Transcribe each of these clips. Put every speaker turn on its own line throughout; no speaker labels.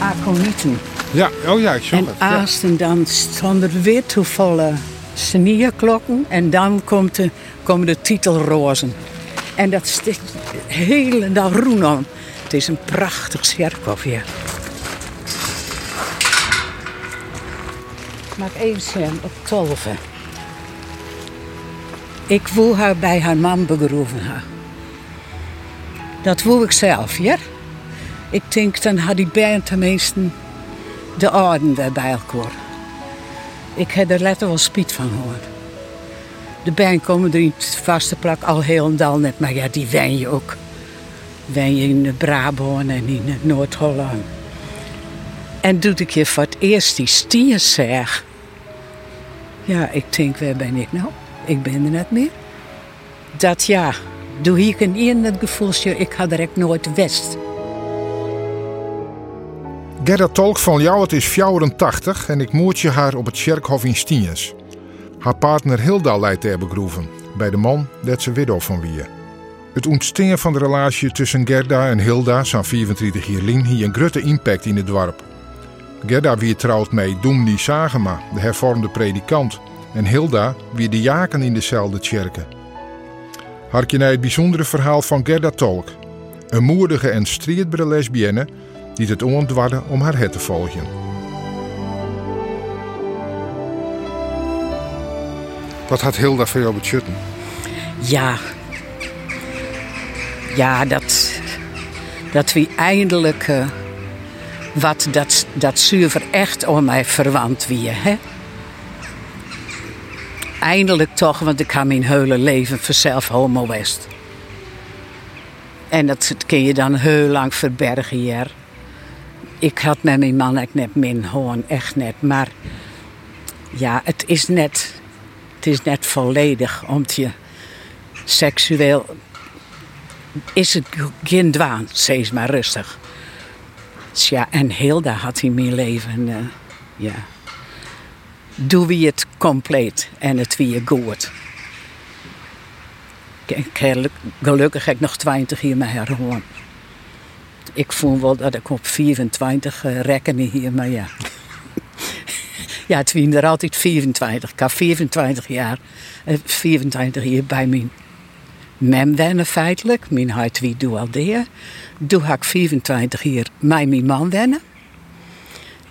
aconieten.
Ja, oh ja, ik zag
En
het. Ja.
en dan stonden er weer toevallig snierklokken. En dan komt de, komen de titelrozen. En dat stikt de hele groen aan. Het is een prachtig kerkhof hier. Ik even zeggen, op tolven. Ik wil haar bij haar man begroeven. Dat wil ik zelf, ja? Ik denk, dan had die band tenminste de orden weer bij elkaar. Ik heb er letter wel spiet van gehoord. De band komen er in vaste plak al heel en dal net, maar ja, die wen je ook. Wen je in Brabant en in Noord-Holland. En doe ik je voor het eerst die stier zeg. Ja, ik denk, waar ben ik nou? Ik ben er net meer. Dat ja, doe ik een in het gevoelsje, ik had echt nooit west.
Gerda Tolk van jou, het is 84 en ik moet je haar op het Sjerkhof in Stiens. Haar partner Hilda leidt ter begroeven, bij de man dat ze widow van wie. Het ontstingen van de relatie tussen Gerda en Hilda, zo'n 24 jaar lang, hier een grote impact in het dorp. Gerda wie trouwt mee Doemdi Sagema, de hervormde predikant, en Hilda wie de jaken in dezelfde tjerken. Hark je naar het bijzondere verhaal van Gerda Tolk, een moedige en strijdbare lesbienne die het ontwarde om haar het te volgen. Wat had Hilda voor jou beschutten?
Ja. Ja, dat. Dat wie eindelijk. eh, wat dat, dat zuiver echt om mij verwant wie, hè? Eindelijk toch, want ik had mijn hele leven vanzelf homo west. En dat kun je dan heel lang verbergen hier. Ik had met mijn man echt net min, gewoon echt net. Maar ja, het is net, het is net volledig om je seksueel is het geen dwaan, steeds maar rustig. Tja, en Hilda had in mijn leven, eh, ja. Doe wie het compleet en het wie je goed. Gelukkig heb ik nog 20 jaar met haar gewoon. Ik voel wel dat ik op 24 uh, rekken hier, maar ja. ja, het er altijd 24. Ik had 24 jaar, eh, 24 jaar bij mijn mem wennen feitelijk. Mijn huid wie doe al deer. Doe ik 24 jaar met mijn man wennen.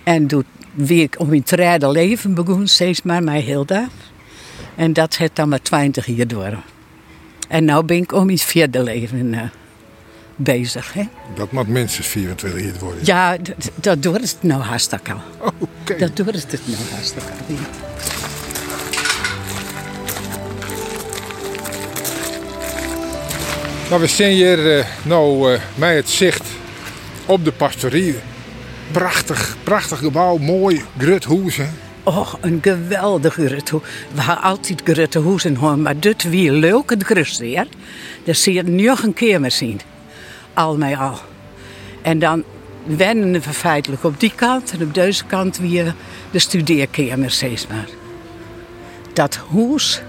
En doe wie ik om mijn tweede leven begon, steeds maar met Hilda. En dat heeft dan maar 20 jaar door. En nu ben ik om mijn vierde leven eh, bezig. Hè?
Dat moet minstens 24 jaar worden.
Ja, dat doet het nou hartstikke al.
Oké.
Dat doet het nou hartstikke al.
Nou, we zijn hier eh, nou eh, met het zicht op de pastorie. Prachtig, prachtig gebouw, mooi, grut. Hè?
Oh, een geweldige Grutte. We hadden altijd Grutte hoor, maar dit weer leuk het. Dat zie je nog een keer meer zien. Al met al. En dan wennen we feitelijk op die kant en op deze kant weer de studeerkamer steeds maar. Dat hoes,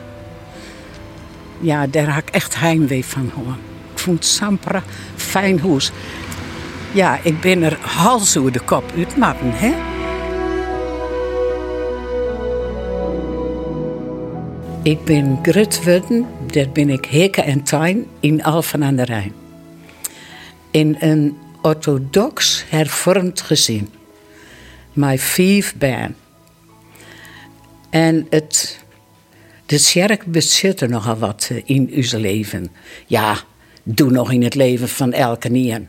ja, daar had ik echt heimwee van hoor. Ik vond het zo'n pra- fijn hoes. Ja, ik ben er hals over de kop uitmatten, hè. Ik ben Grut dat ben ik Heke en Tuin in Alphen aan de Rijn. In een orthodox hervormd gezin. Mijn vijf ben. En het, de kerk bezit er nogal wat eh, in uw leven. Ja, doe nog in het leven van elke nien.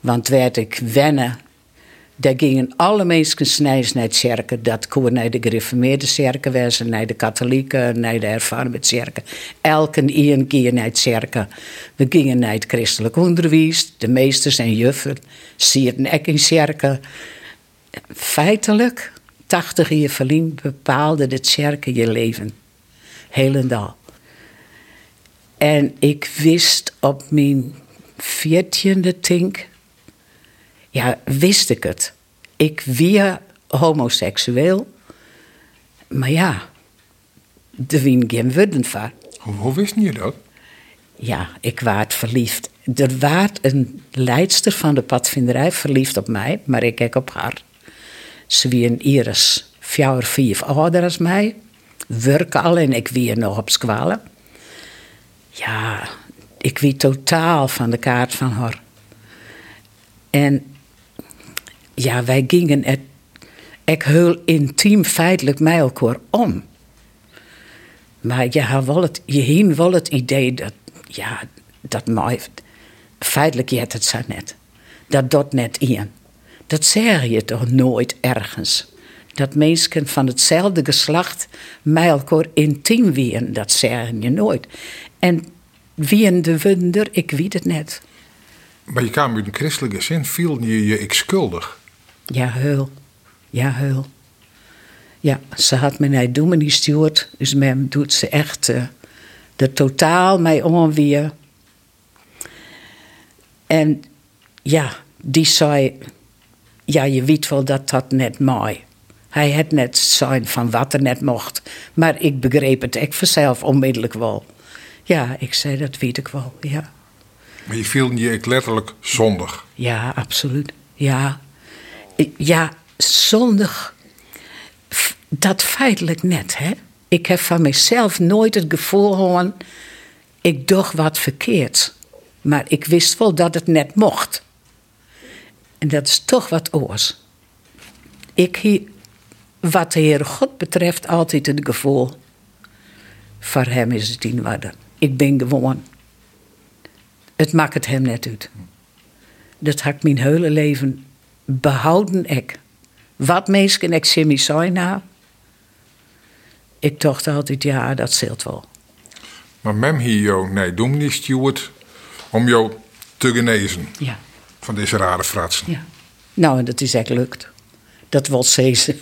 Want werd ik wennen daar gingen alle mensen snijds naar de kerken. Dat kon naar de gereformeerde kerken wezen, naar de katholieken, naar de hervormde kerken. Elke een keer naar de kerken. We gingen naar het christelijk onderwijs. De meesters en juffen sierden ook in kerken. Feitelijk, 80 jaar verlien bepaalde de kerken je leven. Helendal. En ik wist op mijn veertiende tink ja, wist ik het. Ik weer homoseksueel. Maar ja, er wien geen woorden van.
Hoe, hoe wist je dat?
Ja, ik werd verliefd er waard een leidster van de padvinderij verliefd op mij, maar ik kijk op haar. Ze wie een Iris, vier, vijf ouder als mij, werken al en ik wie nog op squalen. Ja, ik wie totaal van de kaart van haar. En ja, wij gingen het, ik heel intiem feitelijk met elkaar om. Maar je had wel het, je heen wel het idee dat, ja, dat mij, feitelijk je het zo net. Dat dat net in. Dat zeg je toch nooit ergens. Dat mensen van hetzelfde geslacht met elkaar intiem wien, dat zeg je nooit. En wie de wunder, ik weet het net.
Maar je kwam uit een christelijke zin, viel je je ik schuldig?
Ja, heul. Ja, heul. Ja, ze had me naar dominee stuurt, dus hem doet ze echt uh, er totaal mee onweer. En ja, die zei, ja, je weet wel dat dat net mooi. Hij had net zijn van wat er net mocht. Maar ik begreep het ik vanzelf onmiddellijk wel. Ja, ik zei, dat weet ik wel, ja.
Maar je viel je letterlijk zondig?
Ja, absoluut. Ja, ja zondig, dat feitelijk net, hè. Ik heb van mezelf nooit het gevoel gehad, ik doe wat verkeerd. Maar ik wist wel dat het net mocht. En dat is toch wat oors. Ik hier, wat de Heer God betreft, altijd het gevoel. Voor hem is het in. Ik ben gewoon. Het maakt het hem net uit. Dat had ik mijn hele leven behouden. Ik. Wat mensen ik Jimmy nou. Ik dacht altijd, ja, dat zult wel.
Maar mem hier jou nee, doen niet steward om jou te genezen.
Ja.
Van deze rare fratsen.
Ja. Nou, en dat is echt lukt. Dat wil ze.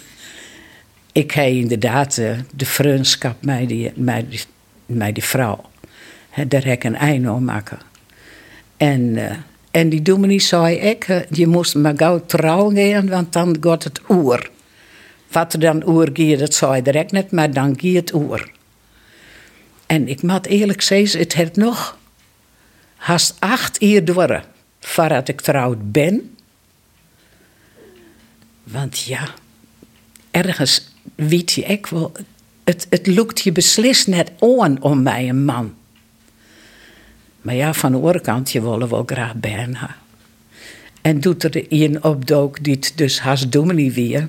Ik heb inderdaad uh, de vriendschap met die, met die, met die vrouw. He, daar heb ik een einde aan maken. En, uh, en die dominee zei ik, uh, je moest maar gauw trouwen want dan gaat het oer. Wat er dan oer gaat, dat zei hij direct net, maar dan gaat het oer. En ik moet eerlijk zeggen, het heeft nog haast acht uur door voordat ik trouwd ben. Want ja, ergens weet je wel, het, het lukt je beslist net aan om mij een man. Maar ja, van de andere kant, je willen graag bijna. En doet er een opdook die het dus haast dominee weer.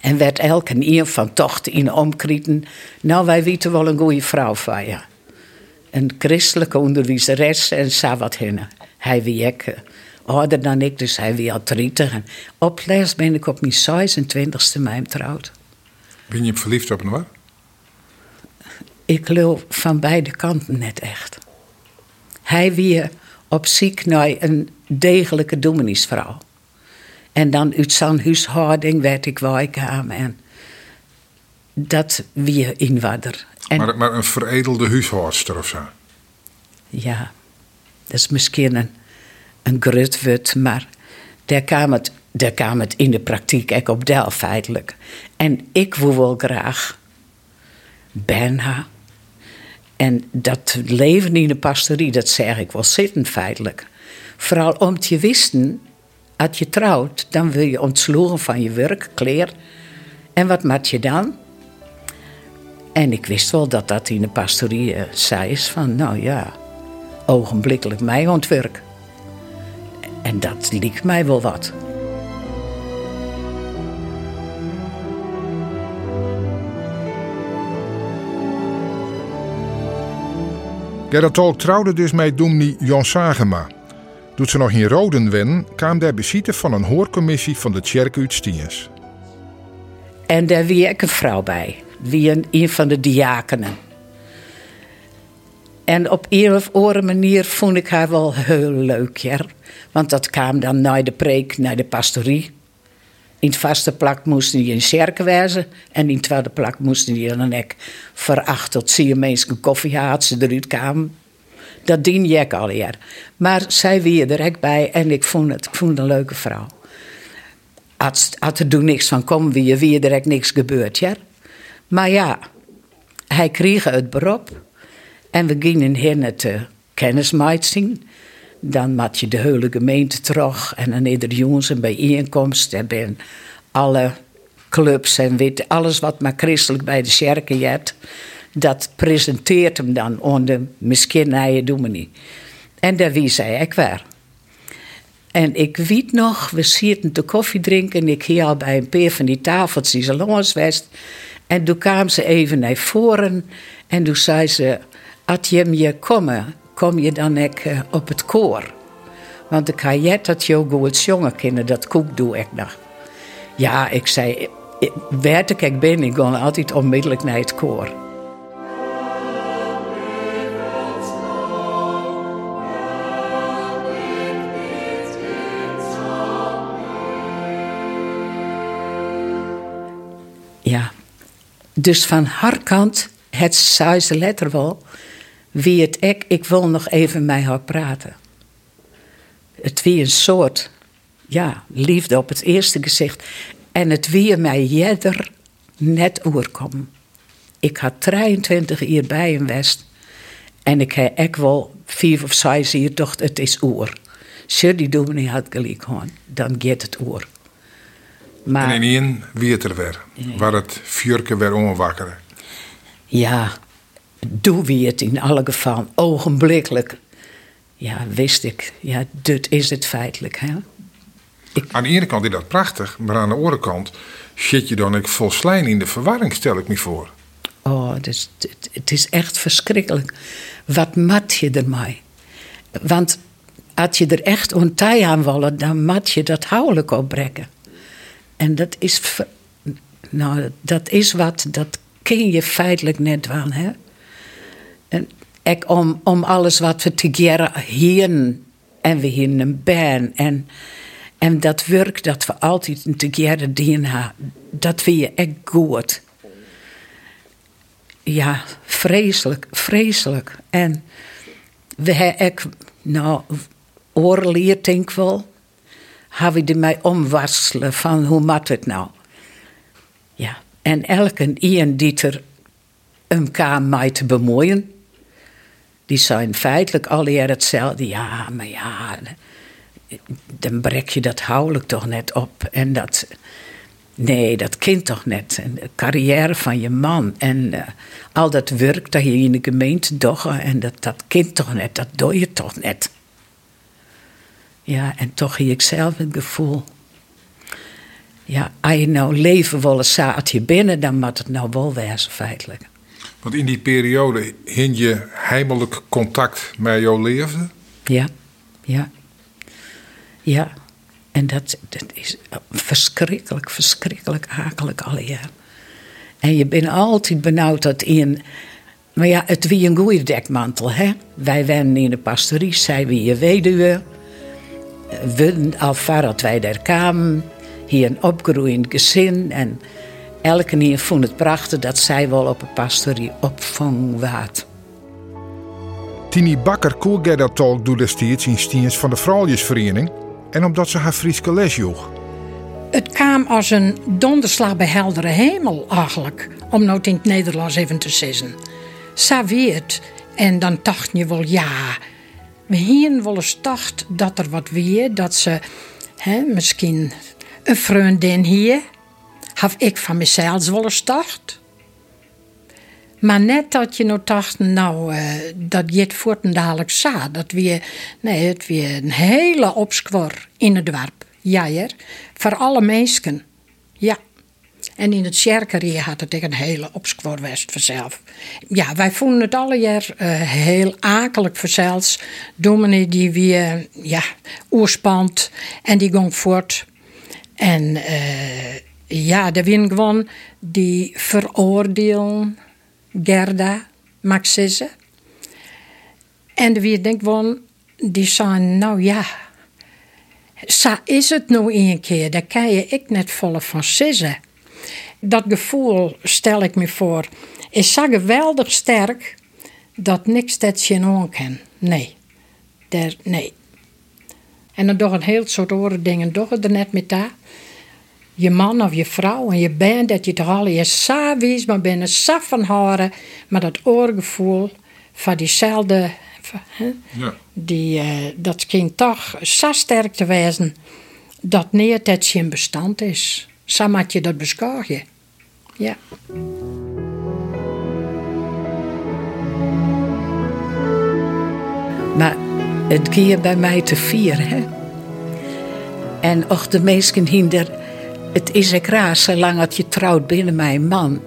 En werd elke een van tocht in omkrieten. Nou, wij weten wel een goede vrouw van je. Een christelijke onderwijzeres en sa wat hinnen. Hij wie ik, ouder dan ik, dus hij wie al 30. En op les ben ik op mijn 26e mei getrouwd.
Ben je verliefd op hem?
Ik geloof van beide kanten net echt. Hij wie op ziek naar een degelijke domineesvrouw. En dan uit zijn huishouding werd ik wijkam en dat wie inwaarder.
Maar, maar een veredelde huishoudster of zo?
Ja, dat is misschien een, een grutwoord, maar daar kwam, het, daar kwam het in de praktijk ook op del feitelijk. En ik wil wel graag bijna. En dat leven in de pastorie, dat zeg ik wel zitten feitelijk. Vooral om te wisten, als je trouwt, dan wil je ontsloegen van je werk, kleer. En wat maak je dan? En ik wist wel dat dat in de pastorie uh, zei is van, nou ja, ogenblikkelijk mij ontwerk. En dat liep mij wel wat.
Gerrit Tolk trouwde dus met doemnie Jan Sagema. Doet ze nog in Roden wennen, kwam daar bezitten van een hoorcommissie van de Tjerk uit.
En daar wie ik een vrouw bij, wie een, een van de diakenen. En op een of andere manier vond ik haar wel heel leuk. Want dat kwam dan naar de preek, naar de pastorie. In het vaste plak moesten die in kerken wezen. En in het tweede plak moesten die dan ook veracht tot zie je mensen koffie ze eruit kwamen. Dat dien je al hier. Maar zij wie er ook bij en ik vond het, ik vond een leuke vrouw. Had, had er toen niks van kom wie, wie er ook niks gebeurd, ja. Maar ja, hij kreeg het beroep. En we gingen hier het kennis maakt zien. Dan maak je de hele gemeente terug. En dan is er jongens een bijeenkomst. Er zijn alle clubs en weet, alles wat maar christelijk bij de kerken hebt. Dat presenteert hem dan onder misschien je dominee. En daar wie zei ik weer. En ik weet nog, we zitten te koffie drinken. En ik hier al bij een paar van die tafeltjes langs west. En toen kwam ze even naar voren. En toen zei ze: Als je me komen, kom je dan ook eh, op het koor. Want ik ga je dat je goed jongen kennen, dat koek doe ik nog. Ja, ik zei, werd ik ben, ik ga altijd onmiddellijk naar het koor. Ja, dus van haar kant, het zei ze letter wel, wie het ik, ik wil nog even met haar praten. Het wie een soort, ja, liefde op het eerste gezicht. En het wie mij jeder net oerkom. Ik had 23 uur bij een West. En ik heb ook wel vier of zes uur dacht het is oer. Als die dominee had gelijk gewoon, dan gaat het oer.
Maar, en in één wie het er weer, waar het vuurke weer onwakkeren.
Ja, doe wie het in alle gevallen, ogenblikkelijk. Ja, wist ik. Ja, dit is het feitelijk. Hè?
Aan de ene kant is dat prachtig, maar aan de andere kant zit je dan ook volslijn in de verwarring, stel ik me voor.
Oh, het is, het, is echt verschrikkelijk. Wat mat je ermee? Want als je er echt ontij aan wil, dan mat je dat houdelijk opbrekken. En dat is, nou, dat is wat, dat ken je feitelijk net wel. Hè? Ik om, om alles wat we together hier en we hier een band en en dat werk dat we altijd together doen, dat vind je echt goed. Ja, vreselijk, vreselijk. En we hebben nou, oorleer denk ik wel, hebben we mij omwasselen van hoe moet het nou? Ja, en elke iemand die er elkaar mij te bemoeien, die zijn feitelijk al hetzelfde. Ja, maar ja, dan brek je dat houdelijk toch net op. En dat, nee, dat kind toch net. En de carrière van je man en uh, al dat werk dat je in de gemeente doet. En dat, dat kind toch net, dat doe je toch net. Ja, en toch heb ik zelf het gevoel. Ja, als je nou leven willen zaad je binnen, dan moet het nou wel wezen, feitelijk.
Want in die periode hing je heimelijk contact met jouw leven?
Ja, ja. Ja, en dat, dat is verschrikkelijk, verschrikkelijk akelig alweer. En je bent altijd benauwd dat in. Maar ja, het wie een goede dekmantel, hè? Wij wennen in de pastorie, zij wie je weduwe. We, al dat wij daar kwamen, hier een opgegroeid gezin. En elke keer vond het prachtig dat zij wel op een pastorie opvang waard.
Tini Bakker koelde dat talk door destijds in Stiens van de Vrouwjesvereniging en omdat ze haar Frieske les joeg.
Het kwam als een donderslag bij heldere hemel eigenlijk, om nou in het Nederlands even te zeggen. Het. En dan dacht je wel, ja, we hier wel eens dacht dat er wat weer, dat ze hè, misschien een vriendin hier, had ik van mezelf wel eens. Maar net dat je nou dacht, nou, uh, dat je het voort dadelijk za. Dat we, nee, het weer een hele opskwor in het dorp. Ja? Voor alle mensen. Ja. En in het Sjerkerie had het een hele opskwor west vanzelf. Ja, wij vonden het alle jaar uh, heel akelig vanzelfs. Dominee die weer, ja, oerspant en die ging voort. En uh, ja, de win gewoon die veroordelen Gerda, Maxisse. En wie denkt van, die zijn, nou ja, zo is het nou een keer. Daar kan je ik net volle van sissen. Dat gevoel, stel ik me voor, is zo geweldig sterk dat niks dat je aan kan. Nee. Der, nee. En dan toch een heel soort oren dingen, toch er net met daar je man of je vrouw en je bent dat je toch al je zo wies, maar binnen zo van horen, maar dat oorgevoel van diezelfde Hè? Ja. Die, uh, dat kind toch zo sterk te wijzen dat niet het geen bestand is. Zo moet je dat beschouwen. Ja.
Maar het ging bij mij te vier, hè. En och de meesten hinder, het is ik raar, zolang dat je trouwt binnen mijn man,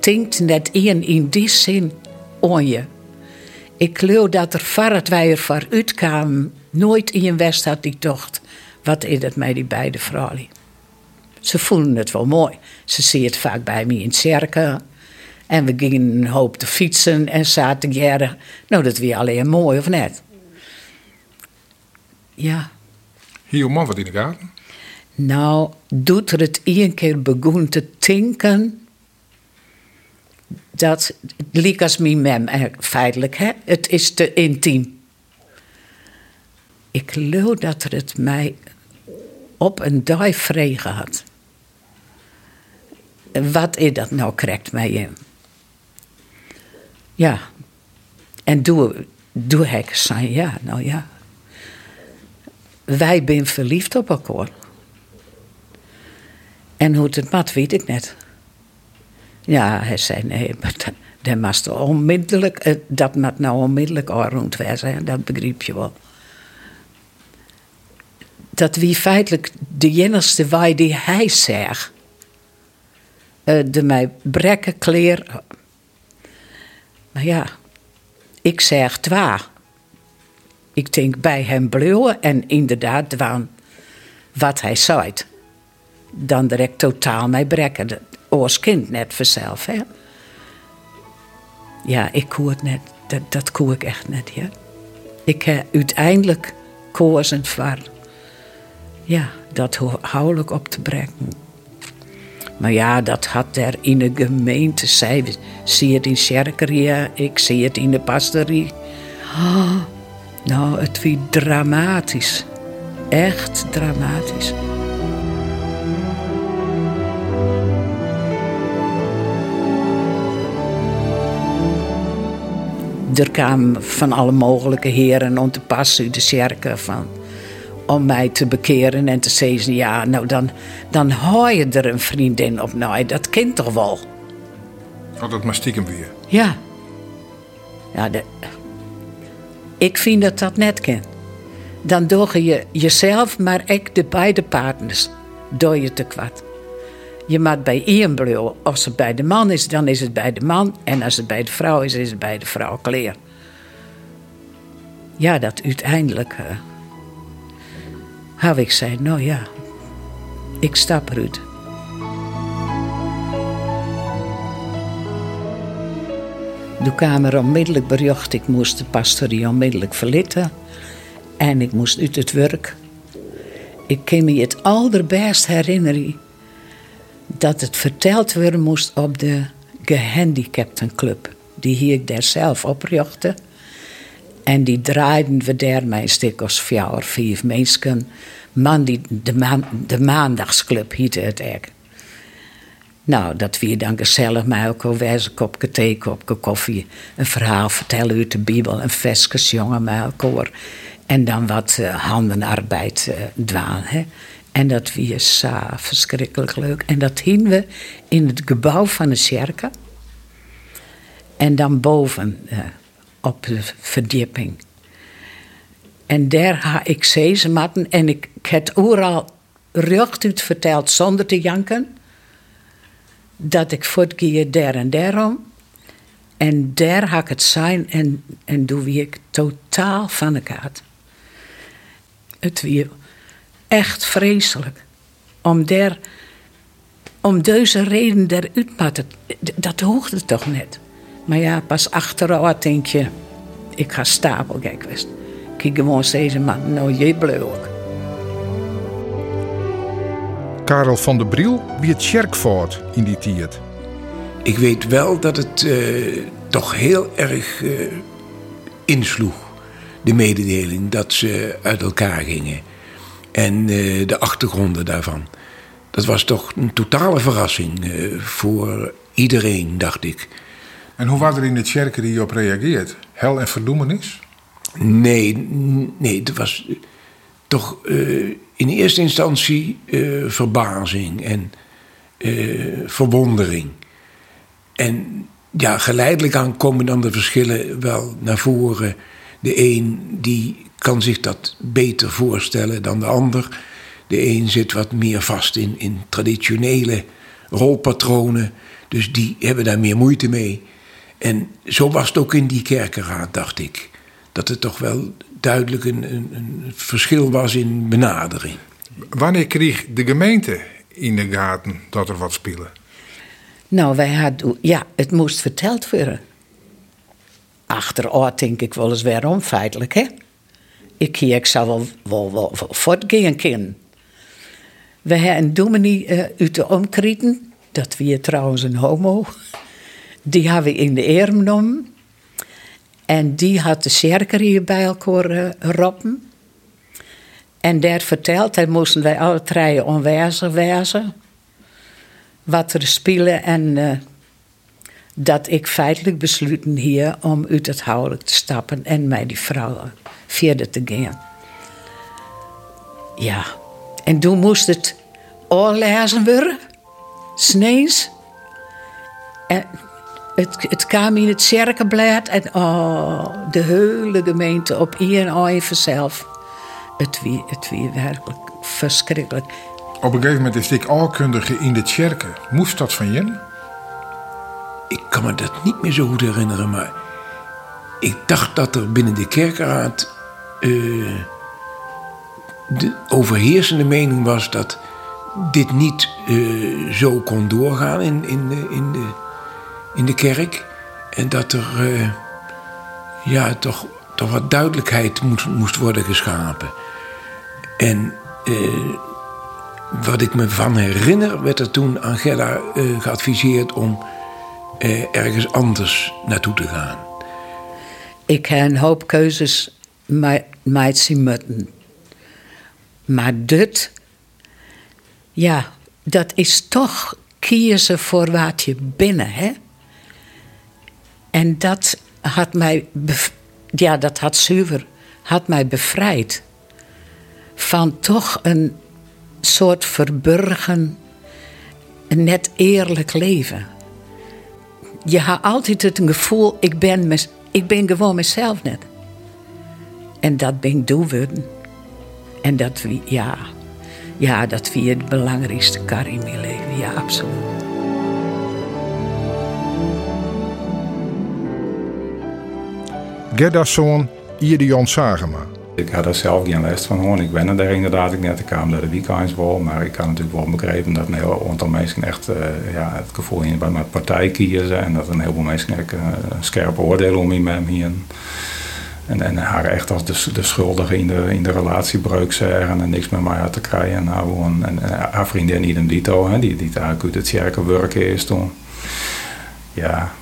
denkt net één in die zin on je. Ik geloof dat er voordat wij er kwamen, nooit in je west had die tocht. Wat is het met die beide vrouwen? Ze voelen het wel mooi. Ze zien het vaak bij me in het cirkel. En we gingen een hoop te fietsen en zaten jaren. Nou, dat weer alleen mooi of net. Ja.
Hier man wat in de gaten?
Nou, doet er het één keer begon te tinken. Dat liep als mijn mem, feitelijk, hè? Het is te intiem. Ik geloof dat er het mij op een dag vregen had. Wat is dat nou, krijgt mij in? Ja. En doe, doe ik zijn, ja, nou ja. Wij zijn verliefd op elkaar. En hoe het mat, weet ik net. Ja, hij zei nee, maar dat, moest onmiddellijk, eh, dat moet nou onmiddellijk rond zijn, dat begreep je wel. Dat wie feitelijk de enigste wij die hij zegt, uh, de mij brekken kleer. Maar ja, ik zeg twa. Ik denk bij hem bleven en inderdaad dwaan wat hij zei. Dan direct totaal mij brekken. Als kind net vanzelf, hè. Ja, ik koe het net. Dat, dat koe ik echt net, ja. Ik heb uiteindelijk kozen voor... Ja, dat houdelijk op te brengen. Maar ja, dat had er in de gemeente. Zij zie het in Sjerkeria, ik zie het in de pastorie. Oh, nou, het was dramatisch. Echt dramatisch. Er kwamen van alle mogelijke heren om te passen de cirkel van om mij te bekeren en te zeggen: ja, nou dan, dan hoor je er een vriendin op. Nou, dat kind toch wel.
Had dat maar stiekem weer.
Ja. Ja, de, ik vind dat dat net kan. Dan doe je jezelf, maar ook de beide partners, doe je te kwad. Je moet bij één blijven. Als het bij de man is, dan is het bij de man. En als het bij de vrouw is, is het bij de vrouw kleer. Ja, dat uiteindelijk. Uh, heb ik zei, nou ja, ik stap eruit. De kamer onmiddellijk bericht, ik moest de pastorie onmiddellijk verlitten. En ik moest uit het werk. Ik kan me het allerbest herinneren dat het verteld worden moest op de gehandicaptenclub. Die hier ik daar zelf oprichtte. En die draaiden we daar mijn stuk als vier of vijf mensen. Man die, de, de maandagsclub heette het eigenlijk. Nou, dat we dan gezellig met elkaar wijzen, kopje thee, kopje koffie, een verhaal vertellen uit de Bijbel, een vestjes jongen met elkaar. En dan wat uh, handenarbeid uh, dwaan. Hè. En dat was zo verschrikkelijk leuk. En dat hingen we in het gebouw van de kerk. En dan boven. Uh, op de verdieping. En daar ga ik zeezematten en ik, ik heb overal uit verteld zonder te janken. Dat ik voortgeer daar en daarom. En daar ga ik het zijn en, en doe wie ik totaal van elkaar. Het weer echt vreselijk. Om daar, om deze reden eruit te dat hoogde toch net. Maar ja, pas achteraf denk je, ik ga stapel, kijk wist. Ik gewoon zeggen, maar nou je ook.
Karel van der Briel wie het Sjerkvoort in die tijd.
Ik weet wel dat het uh, toch heel erg uh, insloeg, de mededeling dat ze uit elkaar gingen. En uh, de achtergronden daarvan. Dat was toch een totale verrassing voor iedereen, dacht ik.
En hoe was er in de kerken die op reageert? Hel en verdoemenis?
Nee, nee, het was toch uh, in eerste instantie uh, verbazing en uh, verwondering. En ja, geleidelijk aan komen dan de verschillen wel naar voren. De een die kan zich dat beter voorstellen dan de ander. De een zit wat meer vast in, in traditionele rolpatronen. Dus die hebben daar meer moeite mee. En zo was het ook in die kerkenraad, dacht ik. Dat het toch wel duidelijk een, een, een verschil was in benadering.
Wanneer kreeg de gemeente in de gaten dat er wat spelen?
Nou, wij hadden, ja, het moest verteld worden. Achteroor denk ik wel eens waarom, feitelijk, hè? Ik, ik zou wel, wel, wel, wel voortgaan kunnen. We hebben een dominee uh, uit de omkrieten, dat wie trouwens een homo, die hebben we in de eer genomen. En die had de cirker hier bij elkaar uh, roppen. En daar vertelt, hij moesten wij alle drie onwijzer wezen. Wat er spelen en uh, dat ik feitelijk besloten hier om uit het huwelijk te stappen en mij die vrouw verder te gaan. Ja, en toen moest het oorlezen worden, snees. En het, het kwam in het cirkelblad en oh, de hele gemeente op één even zelf. Het wie, het wie werkelijk verschrikkelijk.
Op een gegeven moment is ik alkundige in de kerken. Moest dat van je?
Ik kan me dat niet meer zo goed herinneren, maar ik dacht dat er binnen de kerkenraad uh, de overheersende mening was dat dit niet uh, zo kon doorgaan in, in, de, in, de, in de kerk. En dat er uh, ja, toch, toch wat duidelijkheid moest, moest worden geschapen. En wat ik me van herinner, werd er toen aan Gerda geadviseerd om ergens anders naartoe te gaan.
Ik heb een hoop keuzes meid zien moeten. Maar dit, ja, dat is toch kiezen voor wat je binnen, hè? En dat had mij, ja, dat had zuiver, had mij bevrijd van toch een soort verburgen, net eerlijk leven. Je had altijd het gevoel, ik ben, ik ben gewoon mezelf net. En dat ben ik doen. En dat ja, ja, dat wie het belangrijkste kar in mijn leven. Ja, absoluut.
Gerda's zoon Jan Sagema.
Ik had er zelf geen les van hoor. Ik ben er daar inderdaad ik net. Ik kwam naar de weekends wel. Maar ik kan natuurlijk wel begrepen dat een heel aantal mensen echt uh, ja, het gevoel in bij mijn partij kiezen. En dat een heleboel mensen echt, uh, scherpe oordeel om hier. En, en haar echt als de, de schuldige in de, in de relatiebreuk zeggen en niks met mij had te krijgen. Nou, en, en, haar vriendin idem dito, hè, die, die eigenlijk uit het werken is toen. Ja,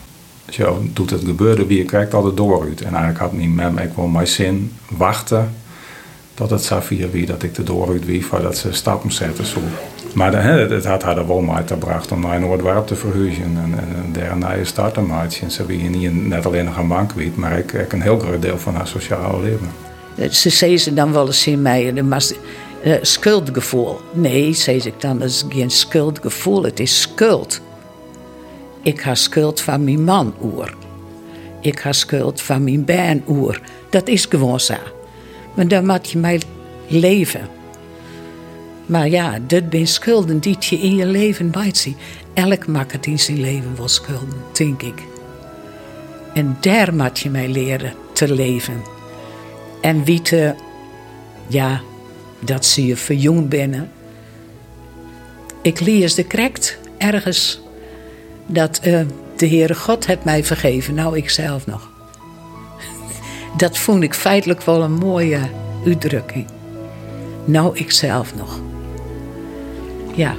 zo doet het gebeuren wie je kijkt altijd door uit. En eigenlijk had niet met ik wil mijn zin wachten dat het Safir wie dat ik de door uit wie dat ze stappen zetten zo. Maar de, het had haar wel mij gebracht om naar Noordwerp te verhuizen en, en, en daar een nieuwe start te maken. En ze wie niet net alleen nog een bank weet, maar ik, ik een heel groot deel van haar sociale leven.
Ze zei ze dan wel eens in mij, maar uh, schuldgevoel. Nee, zei ik dan, dat is geen schuldgevoel, het is schuld. Ik heb schuld van mijn man oer. Ik heb schuld van mijn baan oer. Dat is gewoon zo. Maar dan moet je mij leven. Maar ja, dat zijn schulden die je in je leven bijziet. Elk maakt in zijn leven wel schulden, denk ik. En daar moet je mij leren te leven. En wie te, ja, dat zie je voor jong binnen. Ik lees de krekt ergens dat uh, de Heere God heeft mij vergeven, nou ik zelf nog. Dat vond ik feitelijk wel een mooie uitdrukking. Nou ik zelf nog. Ja.